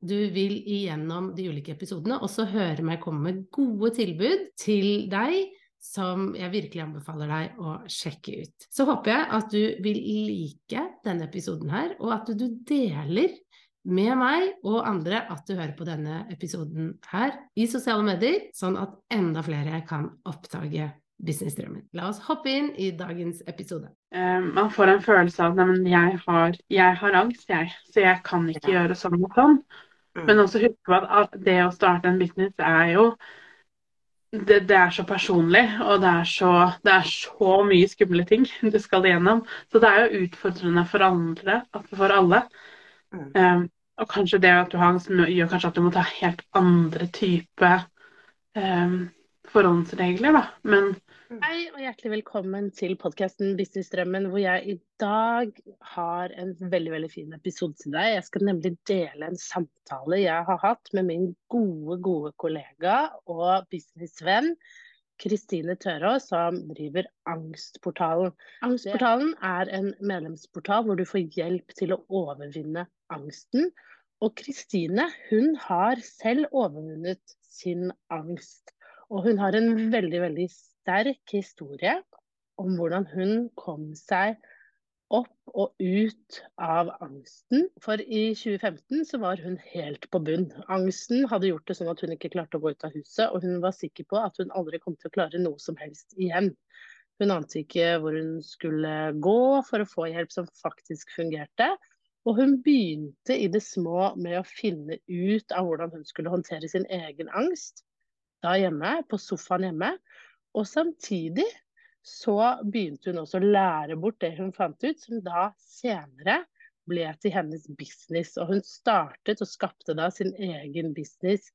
du vil igjennom de ulike episodene også høre meg komme med gode tilbud til deg som jeg virkelig anbefaler deg å sjekke ut. Så håper jeg at du vil like denne episoden her, og at du deler med meg og andre at du hører på denne episoden her i sosiale medier, sånn at enda flere kan oppdage businessdrømmen. La oss hoppe inn i dagens episode. Uh, man får en følelse av at jeg har, jeg har angst, jeg, så jeg kan ikke ja. gjøre sånn og sånn. Mm. Men også husk på at det å starte en business er jo det, det, er så personlig, og det er så, det er så, mye skumle ting du skal igjennom. Så det er jo utfordrende for andre, for alle. Mm. Um, og kanskje det at du har gjør kanskje at du må ta helt andre type um, forhåndsregler, da. Men. Hei og hjertelig velkommen til podkasten Businessdrømmen, hvor jeg i dag har en veldig veldig fin episode til deg. Jeg skal nemlig dele en samtale jeg har hatt med min gode, gode kollega og businessvenn Kristine Tørå, som driver Angstportalen. Angstportalen er en medlemsportal hvor du får hjelp til å overvinne angsten. Og Kristine hun har selv overvunnet sin angst. Og hun har en veldig, veldig sterk historie om hvordan hun kom seg opp og ut av angsten. For i 2015 så var hun helt på bunn. Angsten hadde gjort det sånn at hun ikke klarte å gå ut av huset, og hun var sikker på at hun aldri kom til å klare noe som helst igjen. Hun ante ikke hvor hun skulle gå for å få hjelp som faktisk fungerte. Og hun begynte i det små med å finne ut av hvordan hun skulle håndtere sin egen angst da hjemme, på sofaen hjemme. Og samtidig så begynte hun også å lære bort det hun fant ut, som da senere ble til hennes business. Og hun startet og skapte da sin egen business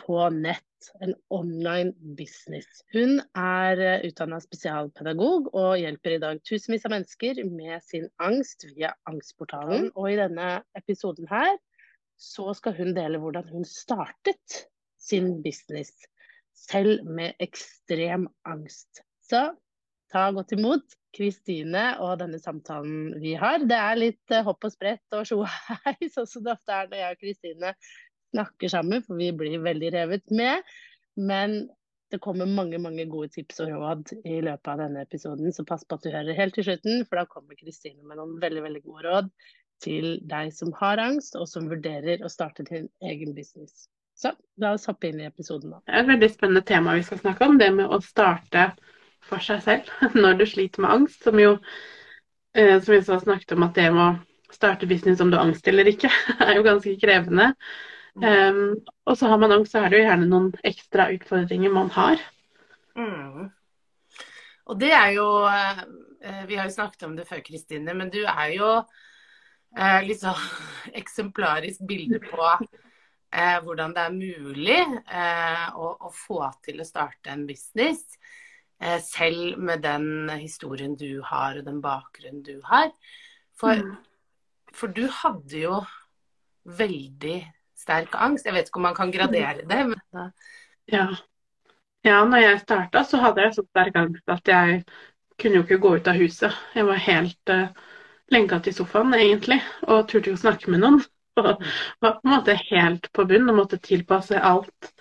på nett. En online business. Hun er eh, utdanna spesialpedagog og hjelper i dag tusenvis av mennesker med sin angst via Angstportalen. Og i denne episoden her så skal hun dele hvordan hun startet sin business selv med ekstrem angst. Så ta godt imot Kristine og denne samtalen vi har. Det er litt eh, hopp og sprett og tjohei, sånn som det ofte er når jeg og Kristine snakker sammen, for vi blir veldig revet med. Men det kommer mange mange gode tips og råd i løpet av denne episoden, så pass på at du hører helt til slutten, for da kommer Kristine med noen veldig veldig gode råd til deg som har angst, og som vurderer å starte din egen business. Så la oss hoppe inn i episoden da. Det er et veldig spennende tema vi skal snakke om. Det med å starte for seg selv når du sliter med angst. Som jo, eh, som vi så har snakket om, at det med å starte business om du har angst eller ikke, er jo ganske krevende. Um, og så har man angst, så er det jo gjerne noen ekstra utfordringer man har. Mm. Og det er jo eh, Vi har jo snakket om det før, Kristine, men du er jo eh, litt sånn eksemplarisk bilde på eh, hvordan det er mulig eh, å, å, få til å starte en business. Eh, selv med den historien du har og den bakgrunnen du har. For, mm. for, du hadde jo veldig sterk angst. Jeg vet ikke om man kan gradere det. Men ja. ja, når jeg starta så hadde jeg så sterk angst at jeg kunne jo ikke gå ut av huset. Jeg var helt uh, lenka til sofaen egentlig, og turte ikke å snakke med noen var på en måte helt på bunn og måtte tilpasse alt.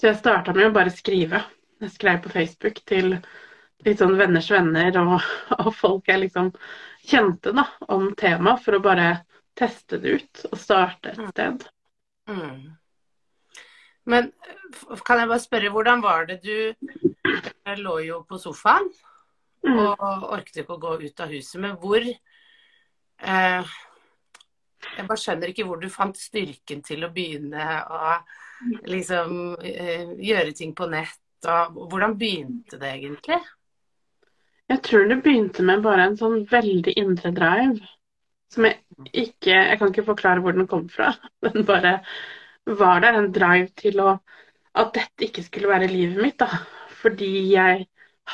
Så jeg starta med å bare skrive. Jeg skrev på Facebook til litt sånn venners venner og, og folk jeg liksom kjente da, om temaet, for å bare teste det ut og starte et sted. Mm. Men kan jeg bare spørre, hvordan var det du jeg lå jo på sofaen mm. og orket ikke å gå ut av huset. Men hvor eh, jeg bare skjønner ikke hvor du fant styrken til å begynne å liksom eh, gjøre ting på nett. Og hvordan begynte det egentlig? Jeg tror det begynte med bare en sånn veldig indre drive. Som jeg ikke Jeg kan ikke forklare hvor den kom fra. Den bare var det en drive til å At dette ikke skulle være livet mitt, da. Fordi jeg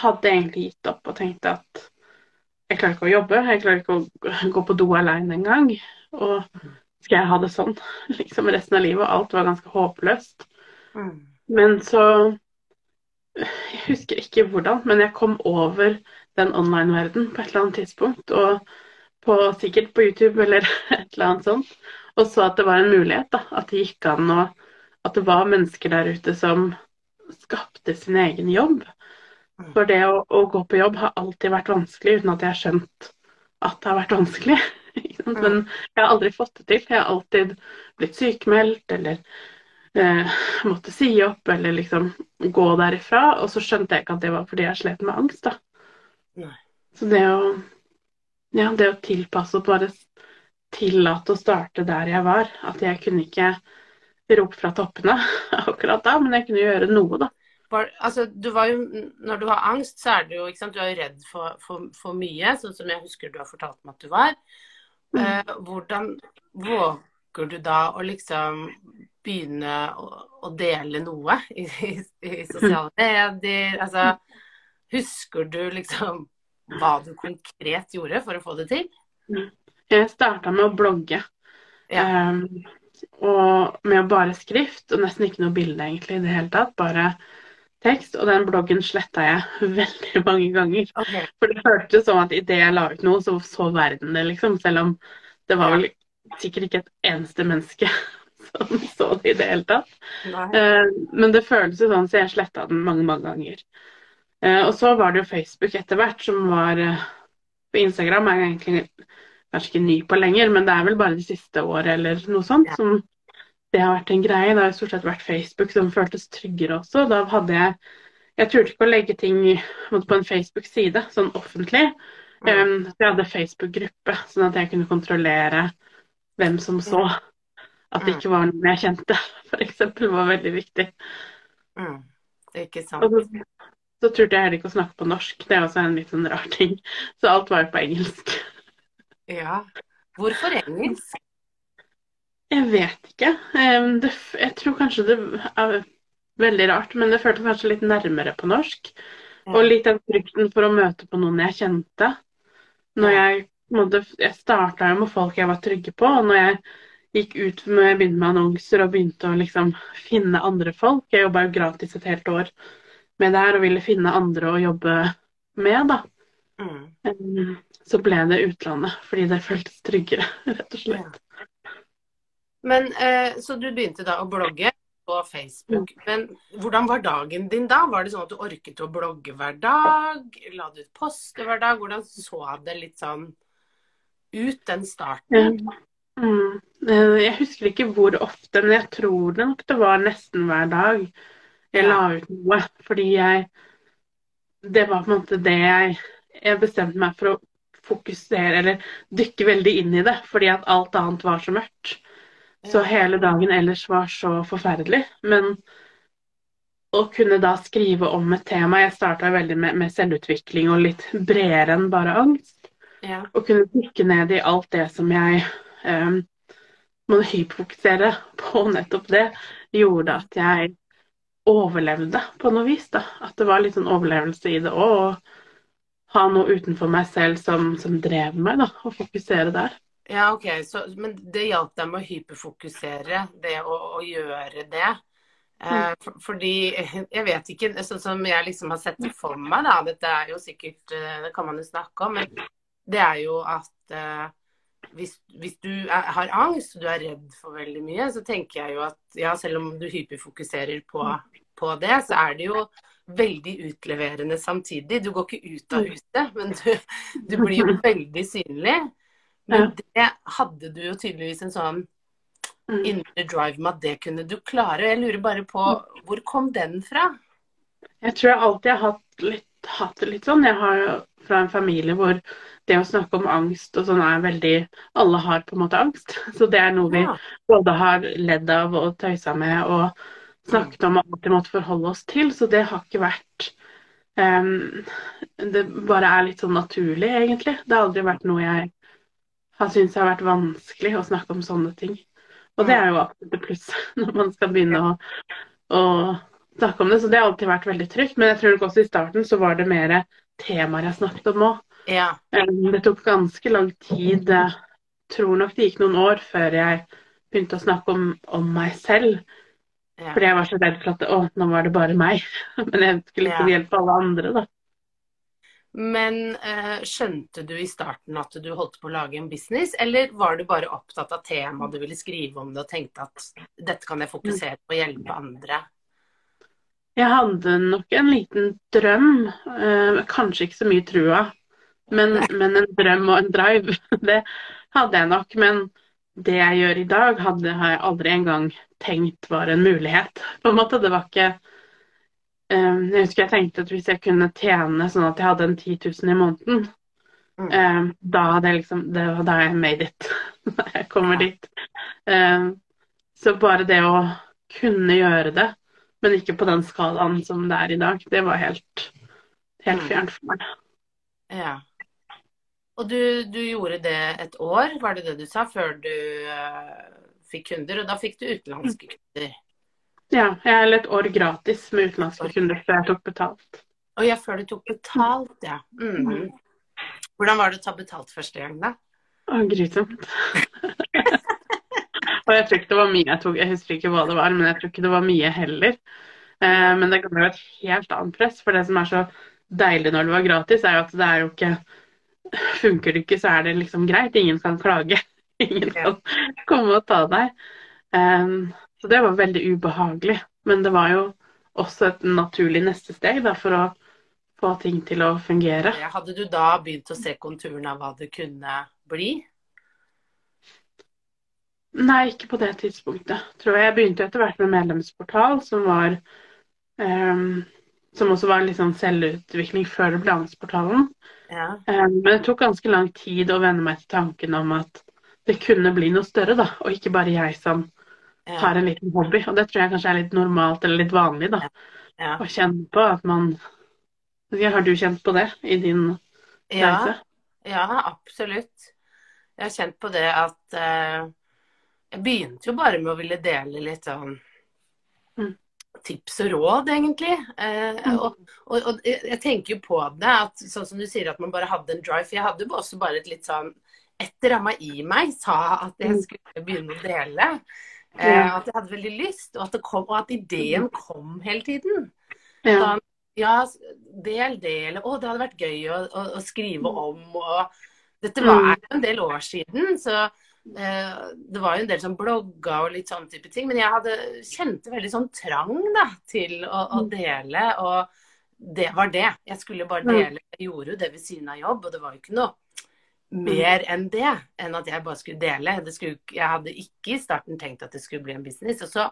hadde egentlig gitt opp og tenkte at jeg klarer ikke å jobbe, jeg klarer ikke å gå på do alene engang. Og skal jeg ha det sånn liksom resten av livet? Og alt var ganske håpløst. Mm. Men så Jeg husker ikke hvordan, men jeg kom over den online-verden på et eller annet tidspunkt. Og på, sikkert på YouTube eller et eller annet sånt. Og så at det var en mulighet, da. At det gikk an å At det var mennesker der ute som skapte sin egen jobb. Mm. For det å, å, gå på jobb har alltid vært vanskelig uten at jeg har skjønt at det har vært vanskelig. Men jeg har aldri fått det til. Jeg har alltid blitt sykemeldt eller eh, måtte si opp eller liksom gå derifra. Og så skjønte jeg ikke at det var fordi jeg slet med angst, da. Nei. Så det å ja, det å tilpasse og bare tillate å starte der jeg var. At jeg kunne ikke rope fra toppene akkurat da, men jeg kunne gjøre noe, da. Altså, du var jo, når du har angst, så er du jo, du er redd for, for, for mye, sånn som jeg husker du har fortalt meg at du var. Mm. Eh, hvordan våger du da å liksom begynne å, å dele noe i, i, i sosiale medier? Altså, husker du liksom hva du konkret gjorde for å få det til? Jeg starta med å blogge. Ja. Um, og med bare skrift og nesten ikke noe bilde egentlig i det hele tatt. Bare tekst. Og den bloggen sletta jeg veldig mange ganger. Okay. For det føltes som at idet jeg la ut noe, så så verden det, liksom. Selv om det var vel sikkert ikke et eneste menneske som så det i det hele tatt. Uh, men det føltes sånn, så jeg sletta den mange, mange ganger. Eh, og så var det jo Facebook etter hvert, som var eh, På Instagram er jeg egentlig kanskje ikke ny på lenger, men det er vel bare de siste året eller noe sånt ja. som det har vært en greie. Det har stort sett vært Facebook som føltes tryggere også. Da hadde jeg Jeg turte ikke å legge ting på en Facebook-side, sånn offentlig. Mm. Um, så jeg hadde Facebook-gruppe, sånn at jeg kunne kontrollere hvem som så. At det mm. ikke var noen jeg kjente, f.eks. var veldig viktig. Mm. Det er ikke sant. Så turte jeg heller ikke å snakke på norsk. Det er også en litt sånn rar ting. Så alt var jo på engelsk. Ja. Hvorfor engelsk? Jeg vet ikke. jeg tror kanskje det er veldig rart, men det føltes kanskje litt nærmere på norsk. Og litt den frykten for å møte på noen jeg kjente. Når jeg, jeg starta jo med folk jeg var trygge på. Og når jeg gikk ut når jeg begynte med annonser og begynte å liksom finne andre folk Jeg jobba jo gratis et helt år med det her og ville finne andre å jobbe med, da. Mm. Så ble det utlandet, fordi det føltes tryggere, rett og slett. Ja. Men eh, Så du begynte da å blogge på Facebook. Mm. Men hvordan var dagen din da? Var det sånn at du orket å blogge hver dag? La du ut poster hver dag? Hvordan så det litt sånn ut, den starten? Mm. Eh, jeg husker ikke hvor ofte, men jeg tror det nok det var nesten hver dag jeg la ut noe. Fordi jeg Det var på en måte det jeg Jeg bestemte meg for å fokusere, eller dykke veldig inn i det, fordi at alt annet var så mørkt. Så hele dagen ellers var så forferdelig. Men å kunne da skrive om et tema Jeg starta veldig med, med, selvutvikling og litt bredere enn bare angst. Ja. Å kunne dykke ned i alt det som jeg um, må hyperfokusere på nettopp det, gjorde at jeg overlevde på noe vis. da. At det var litt sånn overlevelse i det òg. Ha noe utenfor meg selv som, som drev meg, da. Og fokusere der. Ja, ok. Så, men det hjalp deg med å hyperfokusere, det å, å gjøre det. Eh, mm. for, fordi jeg vet ikke, sånn som jeg liksom har sett det for meg, da. Dette er jo sikkert eh, Det kan man jo snakke om. Men det er jo at eh, hvis, hvis, du er, har angst og du er redd for veldig mye, så tenker jeg jo at ja, selv om du hyperfokuserer på, på det, så er det jo veldig utleverende samtidig. Du går ikke ut av huset, men du, du blir jo veldig synlig. Men det hadde du jo tydeligvis en sånn mm. indre drive med at det kunne du klare. Jeg lurer bare på hvor kom den fra? Jeg tror jeg alltid har hatt, litt, hatt det litt sånn. Jeg har jo fra en familie hvor det å snakke om angst og sånn er veldig Alle har på en måte angst. Så det er noe vi både har ledd av og tøysa med og snakket om at vi måtte forholde oss til. Så det har ikke vært um, Det bare er litt sånn naturlig, egentlig. Det har aldri vært noe jeg har syntes har vært vanskelig å snakke om sånne ting. Og det er jo absolutt et pluss når man skal begynne å, å snakke om det. Så det har alltid vært veldig trygt. Men jeg tror nok også i starten så var det mer temaer jeg snakket om òg. Ja. Det tok ganske lang tid. Jeg tror nok det gikk noen år før jeg begynte å snakke om, om meg selv. Ja. Fordi jeg var så redd for at å, nå var det bare meg. Men jeg skulle liksom Ja. hjelpe alle andre, da. Men eh, skjønte du i starten at du holdt på å lage en business, eller var du bare opptatt av temaet du ville skrive om det, og tenkte at dette kan jeg fokusere på å hjelpe andre? Jeg hadde nok en liten drøm, eh, kanskje ikke så mye trua, men, men en drøm og en drive. Det hadde jeg nok. Men det jeg gjør i dag, hadde, jeg aldri engang tenkt var en mulighet. På en måte, det var ikke Jeg husker jeg tenkte at hvis jeg kunne tjene sånn at jeg hadde en 10 000 i måneden, Mm. eh, da hadde jeg liksom Det var da jeg made it. Når jeg kommer dit. Eh, så bare det å kunne gjøre det, men ikke på den skalaen som det er i dag, det var helt, helt Mm. fjernt for meg. Ja. Og du, du gjorde det et år, var det det du sa, før du uh, fikk kunder? Og da fikk du utenlandske kunder. Ja, jeg er et år gratis med utenlandske kunder før jeg tok betalt. Og ja, før du tok betalt, ja. Mm. Hvordan var det å ta betalt første gang, da? Å, grusomt. Og jeg tror ikke det var mye jeg tok, jeg husker ikke hva det var, men jeg tror ikke det var mye heller. Eh, men det kan være et helt annet press, for det som er så deilig når det var gratis, er jo at det er jo ikke Funker det ikke, så er det liksom greit. Ingen kan klage. Ingen kan komme og ta deg. Eh, så det var veldig ubehagelig. Men det var jo også et naturlig neste steg da, for å få ting til å fungere. Hadde du da begynt å se konturene av hva det kunne bli? Nei, ikke på det tidspunktet. Tror jeg jeg begynte etter hvert med medlemsportal, som var um, Som også var litt sånn selvutvikling før Angstportalen. Ja. Um, men det tok ganske lang tid å venne meg til tanken om at det kunne bli noe større, da. Og ikke bare jeg som Har en liten hobby. Og det tror jeg kanskje er litt normalt, eller litt vanlig, da. Ja. Å kjenne på at man Har du kjent på det i din Ja, reise? ja, absolutt. Jeg har kjent på det at eh, Jeg begynte jo bare med å ville dele litt sånn Mm. tips og råd, egentlig. Eh, Mm. og, og, og jeg jeg tenker jo på det, at sånn som du sier at man bare hadde en drive. For jeg hadde jo også bare et litt sånn Et ramma i meg sa at jeg Mm. skulle begynne å dele. Eh, Ja. At jeg hadde veldig lyst, og at, det kom, og at ideen kom hele tiden. Ja. Da, ja, del det, eller å, det hadde vært gøy å, å, å skrive om. Og dette var jo en del år siden, så eh, det var jo en del som blogga og litt sånn type ting. Men jeg hadde, kjente veldig sånn trang da, til å, å dele, og det var det. Jeg skulle bare dele. Jeg gjorde jo det ved siden av jobb, og det var jo ikke noe mer enn det. Enn at jeg bare skulle dele. Det skulle, jeg hadde ikke i starten tenkt at det skulle bli en business, og så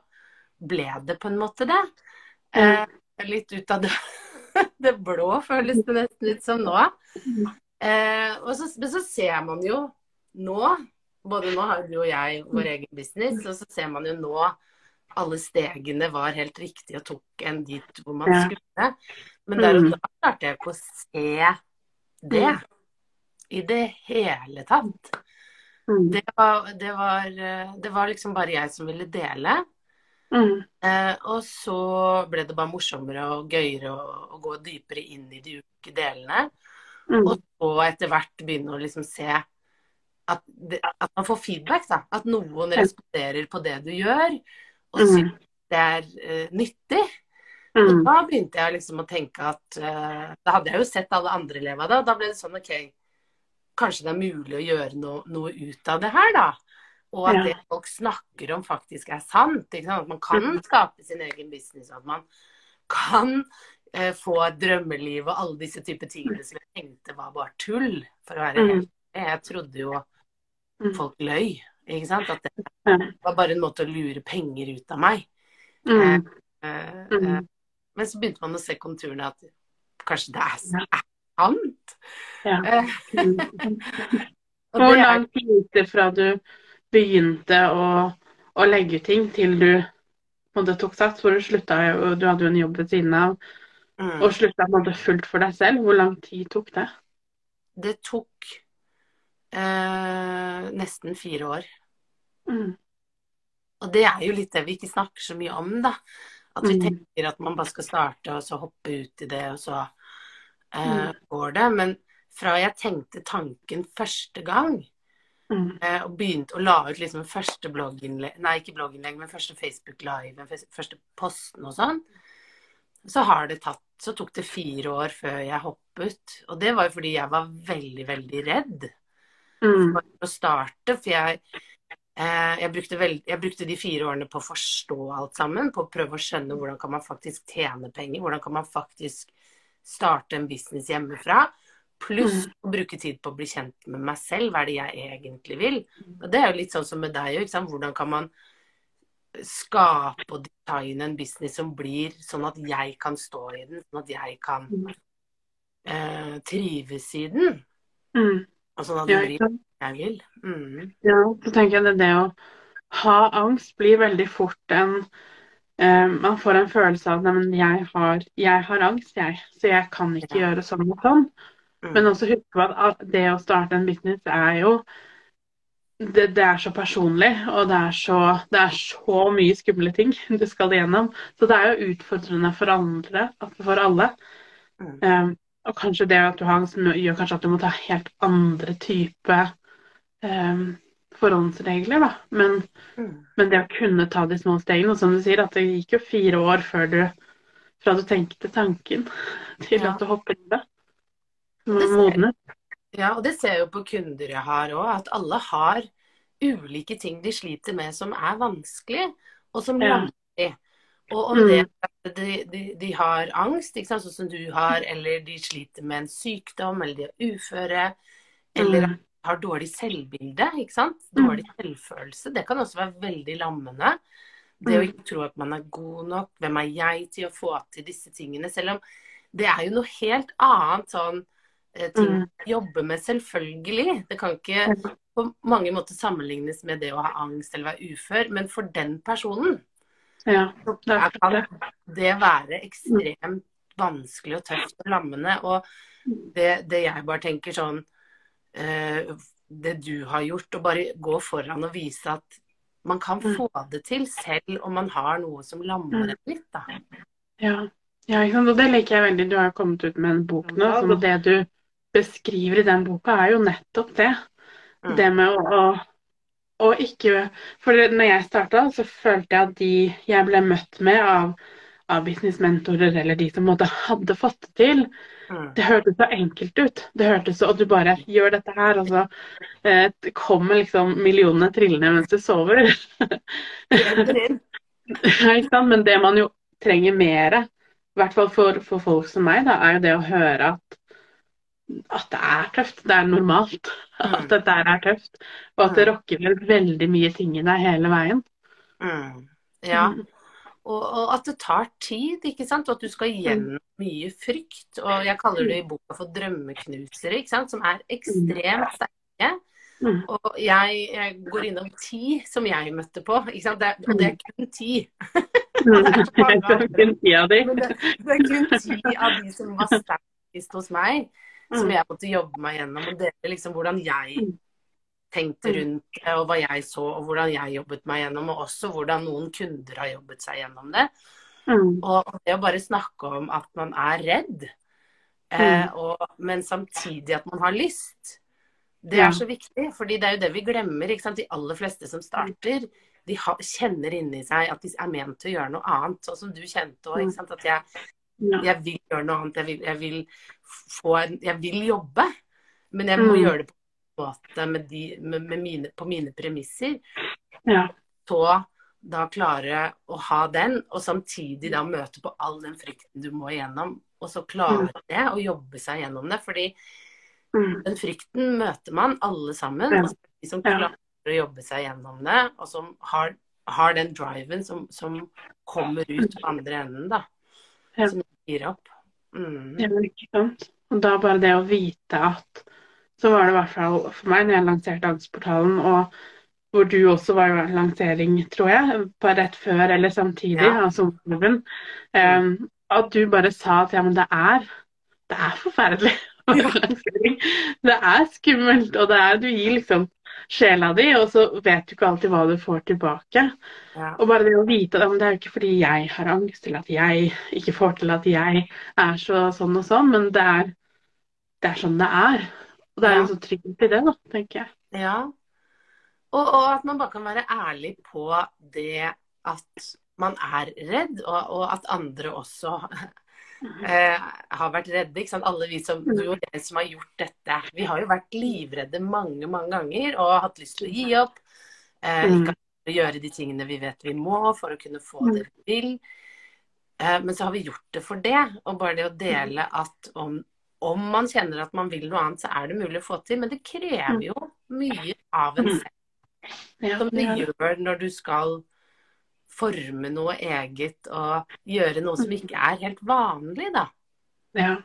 ble det på en måte det. Eh, litt ut av det, det blå, føles det nesten ut som nå. Eh, og så, men så ser man jo nå, både nå har du og jeg vår egen business, og så ser man jo nå alle stegene var helt riktige og tok en dit hvor man skulle. Men der og Mm. da klarte jeg ikke å se det i det hele tatt. Mm. Det var, det var, eh, det var liksom bare jeg som ville dele. Mm. Eh, og så ble det bare morsommere og gøyere å, å gå dypere inn i de ulike delene. Mm. Og så etter hvert begynne å liksom se at, det, at man får feedback. da. At noen responderer på det du gjør, og Mm. syns det er uh, nyttig. Og Mm. da begynte jeg liksom å tenke at uh, Da hadde jeg jo sett alle andre elevene da. da ble det sånn OK, kanskje det er mulig å gjøre noe, noe ut av det her, da. Og at Ja. det folk snakker om, faktisk er sant. Sant? At man kan Mm. skape sin egen business, at man kan eh, få et drømmeliv og alle disse typer tingene som jeg tenkte var bare tull. For å være Mm. helt Jeg trodde jo Mm. folk løy. Ikke sant? At det var bare en måte å lure penger ut av meg. Mm. Eh, Mm. eh, Men så begynte man å se konturene at kanskje det er, Ja. Ja. Eh, Hvor lang tid gikk det fra du begynte å, å legge ut ting, til du måte tok sats? Hvor du slutta du hadde jo en jobb ved siden av, Mm. og slutta på fullt for deg selv. Hvor lang tid tok det? Det tok eh, nesten fire år. Mm. Og det er jo litt det vi ikke snakker så mye om, da. At vi Mm. tenker at man bare skal starte, og så hoppe ut i det, og så eh, Mm. går det. Men fra jeg tenkte tanken første gang, Mm. eh, og begynte å la ut liksom første blogginnlegg Nei, ikke blogginnlegg, men første Facebook Live, første posten og sånn, så har det tatt Så tok det fire år før jeg hoppet. Og det var jo fordi jeg var veldig, veldig redd Mm. for å starte. For jeg, eh, jeg, brukte veld, jeg brukte de fire årene på å forstå alt sammen. På å prøve å skjønne hvordan kan man faktisk tjene penger. Hvordan kan man faktisk starte en business hjemmefra. Pluss å bruke tid på å bli kjent med meg selv. Hva er det jeg egentlig vil? Og det er jo litt sånn som med deg òg. Hvordan kan man skape og designe en business som blir sånn at jeg kan stå i den, sånn at jeg kan eh, trives i den. Mm. Og sånn at det blir det jeg vil. Mm. Ja, så tenker jeg det, det å ha angst blir veldig fort en eh, Man får en følelse av at jeg har, jeg har angst, jeg, så jeg kan ikke Ja. gjøre sånn og sånn. Mm. Men også husk på at det å starte en business er jo det, det er så personlig, og det er så, det er så mye skumle ting du skal igjennom. Så det er jo utfordrende for andre, for alle. Mm. Um, og kanskje det at du har angst gjør kanskje at du må ta helt andre type um, forhåndsregler, da. Men, Mm. men det å kunne ta de små stegene, og som du sier, at det gikk jo fire år før du fra du tenkte tanken til Ja. at du hopper i det. Modnet. Ja, og det ser jeg jo på kunder jeg har òg, at alle har ulike ting de sliter med som er vanskelig, og som Ja. lammer. Og om Mm. det er at de, de, de har angst, ikke sant, sånn som du har, eller de sliter med en sykdom, eller de er uføre, eller Mm. Har dårlig selvbilde, ikke sant? Dårlig selvfølelse. Det kan også være veldig lammende. Det å Mm. ikke tro at man er god nok. Hvem er jeg til å få til disse tingene? Selv om det er jo noe helt annet sånn eh, ting Mm. å jobbe med, selvfølgelig. Det kan ikke på mange måter sammenlignes med det å ha angst eller være ufør, men for den personen Ja, det kan det. være ekstremt vanskelig og tøft og lammende. Og det, det jeg bare tenker sånn Det du har gjort, å bare gå foran og vise at man kan Mm. få det til selv om man har noe som lammer en litt, da. Ja. ja. Og det liker jeg veldig. Du har kommet ut med en bok nå, som og det du beskriver i den boka, er jo nettopp det. Mm. Det med å, å, å ikke For når jeg starta, så følte jeg at de jeg ble møtt med av, av businessmentorer, eller de som måtte hadde fått det til, Mm. Det hørtes så enkelt ut. Det hørtes så, Og du bare gjør dette her, og så eh, kommer liksom millionene trillende mens du sover. Ja? Men det man jo trenger mer, i hvert fall for, for folk som meg, da, er jo det å høre at, at det er tøft. Det er normalt at Mm. dette er tøft. Og at det rokker vel veldig mye ting i deg hele veien. Mm. Ja. Mm. Og, og at det tar tid, ikke sant? Og at du skal gjennom mye frykt. Og jeg kaller det i boka for drømmeknusere, ikke sant? som er ekstremt sterke. Mm. Og jeg, jeg går innom ti som jeg møtte på, ikke sant? Det og det er kun ti. det, er kun ti av de. Det, det er kun ti av de som var sterkest hos meg, som Mm. jeg måtte jobbe meg gjennom. Og dele liksom hvordan jeg Mm. Tenkte rundt det, og hva jeg så, og hvordan jeg jobbet meg gjennom, og også hvordan noen kunder har jobbet seg gjennom det. Mm. Og det å bare snakke om at man er redd, eh, og, men samtidig at man har lyst, det Ja. er så viktig. fordi det er jo det vi glemmer. ikke sant? De aller fleste som starter, de ha, kjenner inni seg at de er ment til å gjøre noe annet. Sånn som du kjente òg. At jeg, jeg vil gjøre noe annet. Jeg vil, jeg vil, få en, jeg vil jobbe, men jeg må Mm. gjøre det på måte med de, med, mine, på mine premisser. Ja. Så da klare å ha den, og samtidig da møte på all den frykten du må igjennom. Og så klare det, og jobbe seg gjennom det. Fordi Mm. den frykten møter man alle sammen. Ja. Og så de som Ja. å jobbe seg gjennom det, og som har, har den driven som, som kommer ut på andre enden, da. Ja. Som gir opp. Mm. Ja, ikke sant. Og da bare det å vite at Så var det i hvert fall for meg når jeg lanserte Angstportalen, og hvor du også var i lansering, tror jeg, på rett før eller samtidig, Ja. altså, um, at du bare sa at ja, men det er det er forferdelig Ja. Det er skummelt, og det er Du gir liksom sjela di, og så vet du ikke alltid hva du får tilbake. Ja. Og bare det å vite at det er jo ikke fordi jeg har angst, eller at jeg ikke får til at jeg er så sånn og sånn, men det er, det er sånn det er. Og det er en sånn trygghet i det, da, tenker jeg. Ja. Og, og at man bare kan være ærlig på det at man er redd, og, og at andre også eh, har vært redde. Ikke sant? Alle vi som, du og jeg som har gjort dette. Vi har jo vært livredde mange, mange ganger og hatt lyst til å gi opp. Eh, Mm. ikke å gjøre de tingene vi vet vi må for å kunne få det vi vil. Eh, men så har vi gjort det for det. Og bare det å dele at om, om man kjenner at man vil noe annet, så er det mulig å få til. Men det krever jo mye av en selv. Som det gjør når du skal forme noe eget og gjøre noe som ikke er helt vanlig, da. Ja.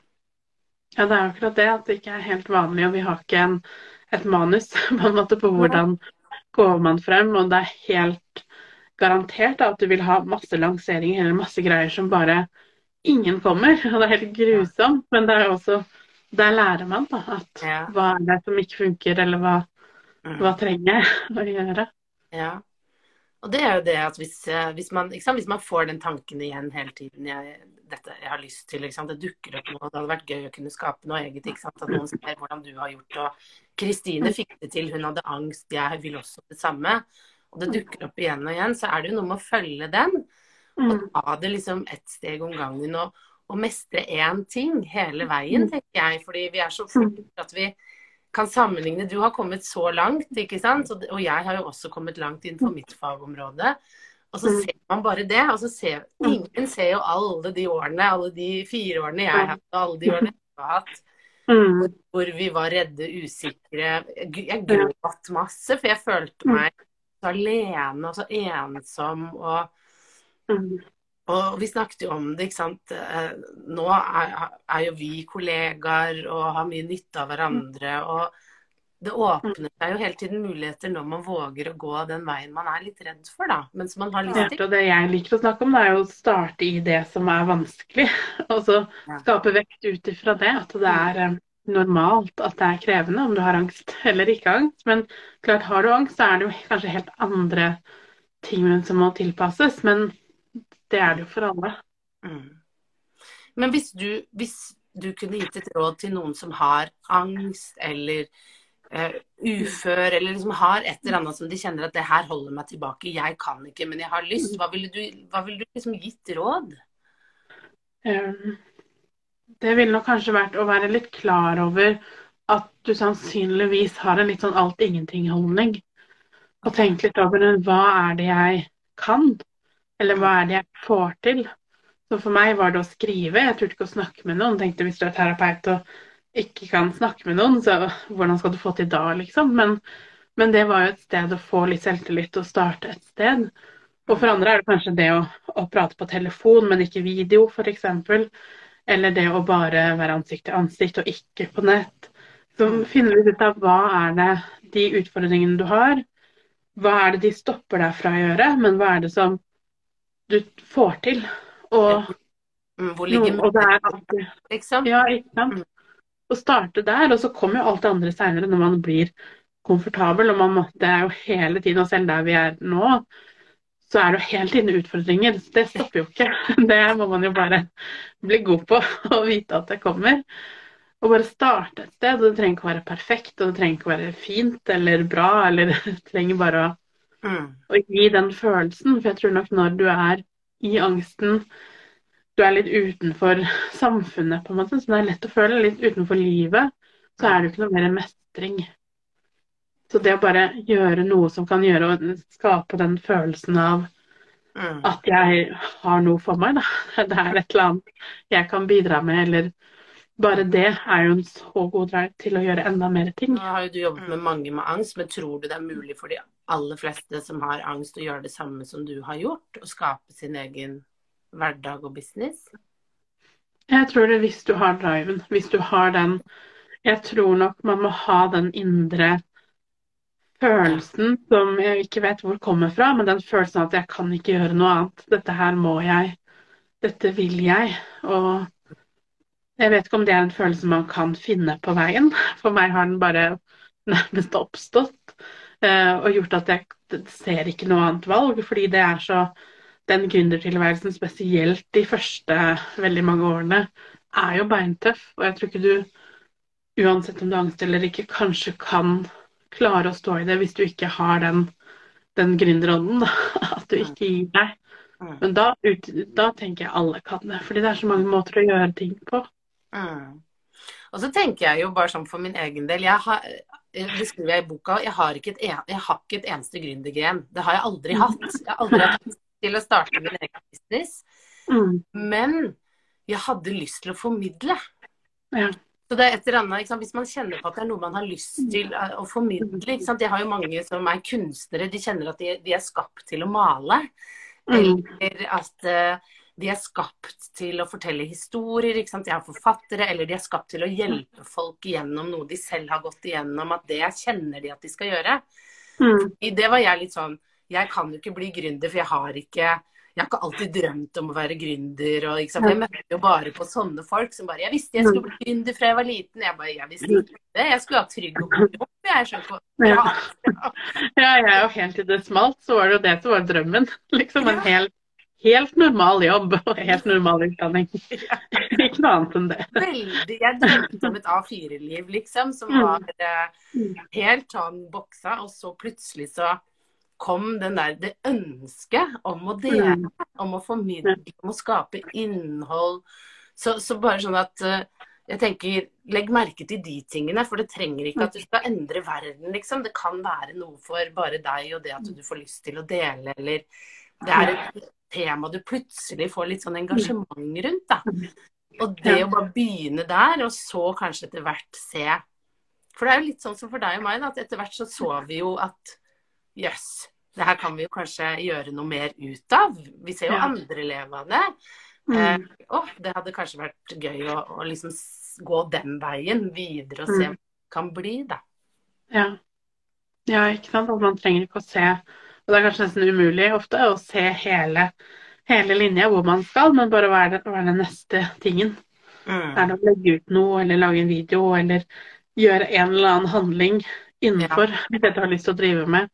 ja, det er akkurat det at det ikke er helt vanlig, og vi har ikke en, et manus på på hvordan går man frem, og det er helt garantert da, at du vil ha masse lanseringer eller masse greier som bare ingen kommer. Og det er helt grusomt, men det er også der lærer man da, at Ja. hva er det som ikke funker, eller hva, Mm. hva trenger jeg å gjøre. Ja. Og det er jo det at hvis, eh, hvis, man, hvis man får den tanken igjen hele tiden jeg, dette jeg har lyst til, det dukker opp noe, det hadde vært gøy å kunne skape noe eget. At noen ser hvordan du har gjort og Kristine fikk det til, hun hadde angst, jeg vil også det samme. Og det dukker opp igjen og igjen, så er det jo noe med å følge den. Og Mm. ta det liksom ett steg om gangen og, og mestre én ting hele veien, tenker jeg. Fordi vi er så flinke at vi kan sammenligne. Du har kommet så langt, ikke sant? Og, og jeg har jo også kommet langt innenfor mitt fagområde. Og så Mm. ser man bare det. Og så ser ingen ser jo alle de årene, alle de fire årene jeg har hatt, og alle de årene jeg har hatt, Mm. hvor vi var redde, usikre. Jeg jeg gråt masse, for jeg følte meg så alene og så ensom. og Mm. og vi snakket jo om det, ikke sant. Eh, Nå er, er jo vi kollegaer og har mye nytte av hverandre. Og det åpner seg jo hele tiden muligheter når man våger å gå den veien man er litt redd for, da. Men som man har lyst til. Og det jeg liker å snakke om, det er jo å starte i det som er vanskelig. Og så skape vekt ut ifra det. At det er eh, normalt at det er krevende om du har angst eller ikke angst. Men klart, har du angst, så er det jo kanskje helt andre ting som må tilpasses. Men det er det jo for alle. Mm. Men hvis du, hvis du kunne gitt et råd til noen som har angst eller uh, ufør, eller liksom har et eller annet som de kjenner at det her holder meg tilbake, jeg kan ikke, men jeg har lyst, hva ville du, hva ville du liksom gitt råd? Um, Det ville nok kanskje vært å være litt klar over at du sannsynligvis har en litt sånn alt-ingenting-holdning. Og tenke litt over hva er det jeg kan, eller hva er det jeg får til. Så for meg var det å skrive. Jeg turte ikke å snakke med noen. Tenkte hvis du er terapeut og ikke kan snakke med noen, så hvordan skal du få til da, liksom? Men, men det var jo et sted å få litt selvtillit og starte et sted. Og for andre er det kanskje det å, å prate på telefon, men ikke video, f.eks. Eller det å bare være ansikt til ansikt og ikke på nett. Så finner litt ut av hva er det de utfordringene du har, hva er det de stopper deg fra å gjøre, men hva er det som du får til. Og, Mm, Hvor ligger og det er alltid liksom? Ja, ikke sant. Å starte der, og så kommer jo alt det andre seinere når man blir komfortabel. Og man er jo hele tiden, og selv der vi er nå, så er det jo hele tiden utfordringer. Det stopper jo ikke. Det må man jo bare bli god på og vite at det kommer. Og bare starte et sted. Og det trenger ikke å være perfekt, og det trenger ikke å være fint eller bra, eller det trenger bare å, Mm. Og gi den følelsen. For jeg tror nok når du er i angsten, du er litt utenfor samfunnet, på en måte, så det er lett å føle, litt utenfor livet, så er det jo ikke noe mer mestring. Så det å bare gjøre noe som kan gjøre og skape den følelsen av Mm. at jeg har noe for meg, da. Det er et eller annet jeg kan bidra med, eller bare det er jo en så god drive til å gjøre enda mer ting. Nå har jo du jobbet med mange med angst, men tror du det er mulig for de aller fleste som har angst, å gjøre det samme som du har gjort? Å skape sin egen hverdag og business? Jeg tror det hvis du har driven, hvis du har den Jeg tror nok man må ha den indre følelsen som jeg ikke vet hvor kommer fra, men den følelsen av at jeg kan ikke gjøre noe annet. Dette her må jeg. Dette vil jeg. Og jeg vet ikke om det er en følelse man kan finne på veien. For meg har den bare nærmest oppstått. Eh, og gjort at jeg ser ikke noe annet valg, fordi det er så Den gründertilværelsen, spesielt de første veldig mange årene, er jo beintøff. Og jeg tror ikke du, uansett om du har angst eller ikke, kanskje kan klare å stå i det hvis du ikke har den, den gründerånden. At du ikke gir deg. Mm. Men da, ut, da tenker jeg alle kan det. Fordi det er så mange måter å gjøre ting på. Mm. Og så tenker jeg jo bare sånn for min egen del jeg har, Det skriver jeg i boka. Jeg har ikke et, en, jeg har ikke et eneste gründergen. Det har jeg aldri hatt. Jeg har aldri hatt til å starte min egen business. Mm. Men jeg hadde lyst til å formidle. Ja. Så det er et eller annet? Hvis man kjenner på at det er noe man har lyst til eh, å formidle? Jeg har jo mange som er kunstnere, de kjenner at de, de er skapt til å male. Mm. Eller at eh, de er skapt til å fortelle historier. De er forfattere, eller de er skapt til å hjelpe folk gjennom noe de selv har gått igjennom. At det kjenner de at de skal gjøre. Mm. I det var jeg litt sånn Jeg kan jo ikke bli gründer, for jeg har ikke jeg har ikke alltid drømt om å være gründer. Og, ikke sant? Jeg møtte jo bare på sånne folk som bare Jeg visste jeg skulle bli gründer fra jeg var liten. Jeg bare, jeg visste ikke det. Jeg skulle ha trygg og god jobb. Jeg skjønner ja. Ja, jeg er jo helt til det smalt, så var det jo det som var drømmen. Liksom en helt, helt normal jobb og helt normal utdanning. Ikke noe annet enn det. Veldig. Jeg drømte om et A4-liv, liksom, som Mm. var eh, helt sånn boksa, og så plutselig så kom den der, det ønsket om å dele, Mm. om å formidle, om å skape innhold. Så, så bare sånn at eh, jeg tenker, Legg merke til de tingene, for det trenger ikke at du skal endre verden. liksom. Det kan være noe for bare deg og det at du får lyst til å dele, eller det er et tema du plutselig får litt sånn engasjement rundt. da. Og det å bare begynne der, og så kanskje etter hvert se For det er jo litt sånn som for deg og meg, da, at etter hvert så så vi jo at jøss, det her kan vi jo kanskje gjøre noe mer ut av. Vi ser jo Ja. andre leve av det. Eh, Mm. å, det hadde kanskje vært gøy å, å liksom gå den veien videre og se Mm. hva det kan bli, da. Ja. ja, ikke sant. At man trenger ikke å se Og det er kanskje nesten umulig ofte å se hele, hele linja hvor man skal, men bare hva er, det, hva er den neste tingen? Er det å legge ut noe, eller lage en video, eller gjøre en eller annen handling innenfor det du har lyst til å drive med?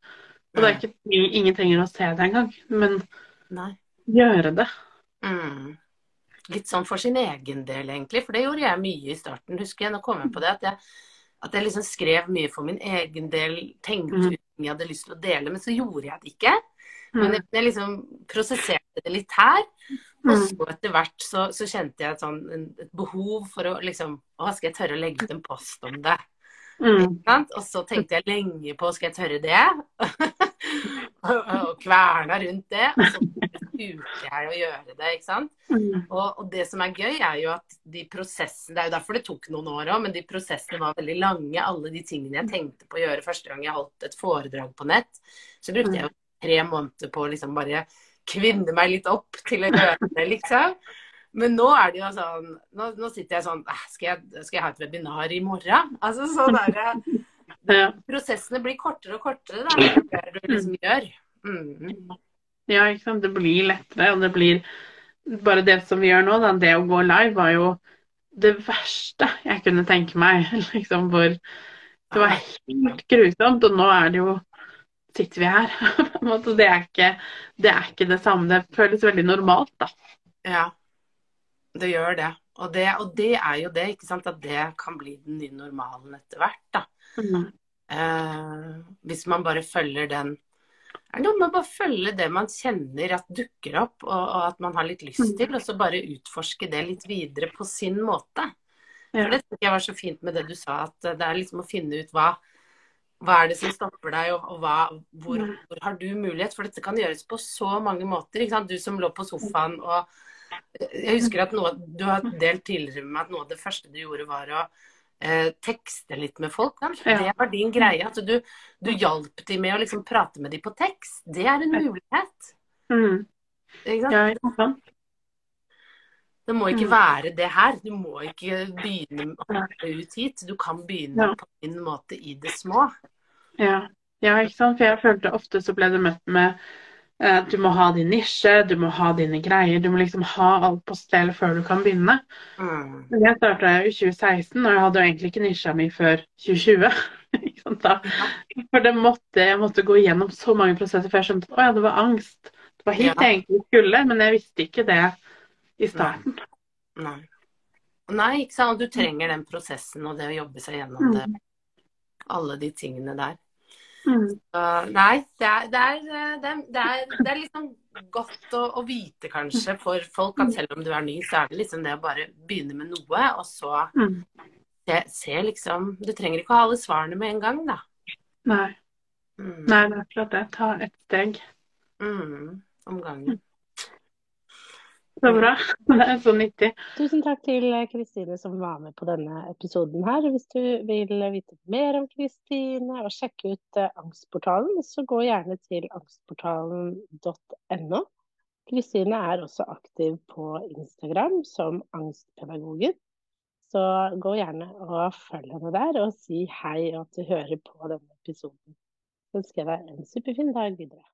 Og det er ikke, ingen trenger å se det engang, men Nei. gjøre det. Mm. Litt sånn for sin egen del, egentlig. For det gjorde jeg mye i starten, husker jeg. Nå kom jeg på det. At jeg, at jeg liksom skrev mye for min egen del. Tenkte Mm. ut ting jeg hadde lyst til å dele, men så gjorde jeg det ikke. Men Mm. jeg, jeg liksom prosesserte det litt her. Og Mm. så etter hvert så, så kjente jeg et, sånn, et behov for å liksom Å, skal jeg tørre å legge ut en post om det? Mm. Og så tenkte jeg lenge på skal jeg tørre det? og kverna rundt det. Og så turte jeg å gjøre det, ikke sant. Mm. Og, og det som er gøy, er jo at de prosessene Det er jo derfor det tok noen år òg, men de prosessene var veldig lange. Alle de tingene jeg tenkte på å gjøre første gang jeg holdt et foredrag på nett, så brukte jeg jo tre måneder på å liksom bare kvinne meg litt opp til å gjøre det, liksom. Men nå er det jo sånn Nå, nå sitter jeg sånn «Ah, skal jeg, skal jeg ha et webinar i morgen? Altså sånn der, Ja. Prosessene blir kortere og kortere, da. Mer du liksom gjør. Mm. Ja, ikke sant. Det blir lettere, og det blir Bare det som vi gjør nå, da, det å gå live, var jo det verste jeg kunne tenke meg. Liksom hvor Det var helt grusomt, og nå er det jo Sitter vi her? Det er ikke det, er ikke det samme. Det føles veldig normalt, da. Ja, det gjør det. Og, det. og det er jo det, ikke sant. At det kan bli den nye normalen etter hvert, da. Eh, hvis man bare følger den er noe med å bare følge det man kjenner at dukker opp, og, og at man har litt lyst til, og så bare utforske det litt videre på sin måte. For det synes jeg var så fint med det du sa, at det er liksom å finne ut hva hva er det som stopper deg, og, og hva, hvor, hvor har du mulighet? For dette kan gjøres på så mange måter. Ikke sant? Du som lå på sofaen og Jeg husker at noe, du har delt tidligere med meg at noe av det første du gjorde, var å eh, tekste litt med folk. sant? Ja. Det var din greie. At du, du hjalp dem med å liksom prate med dem på tekst. Det er en mulighet. Mm. Ikke sant? Det må ikke Mm. være det her. Du må ikke begynne ut hit. Du kan begynne Ja. på din måte i det små. Ja. ja, ikke sant. For jeg følte ofte så ble det møtt med du må ha din nisje, du må ha dine greier. Du må liksom ha alt på stell før du kan begynne. Mm. Men jeg starta i 2016, og jeg hadde jo egentlig ikke nisja mi før 2020. Ikke sant, da. For det måtte, jeg måtte gå gjennom så mange prosesser før jeg skjønte at å ja, det var angst. Det var hit Ja. jeg egentlig skulle, men jeg visste ikke det i starten. Nei. Nei, ikke sant. Du trenger den prosessen og det å jobbe seg gjennom det. Alle de tingene der. Mm. Så, nei, det er, det, er, det, er, det, er, det er liksom godt å, å vite kanskje for folk at selv om du er ny, så er det liksom det å bare begynne med noe, og så Mm. se, se liksom Du trenger ikke å ha alle svarene med en gang, da. Nei. Mm. Nei, det er akkurat det. Ta ett steg. Mm. Om gangen. Så bra. Det er så nyttig. Tusen takk til Kristine som var med på denne episoden her. Hvis du vil vite mer om Kristine og sjekke ut eh, Angstportalen, så gå gjerne til angstportalen.no. Kristine er også aktiv på Instagram som Angstpedagogen. Så gå gjerne og følg henne der, og si hei og at du hører på denne episoden. Så ønsker jeg deg en superfin dag videre.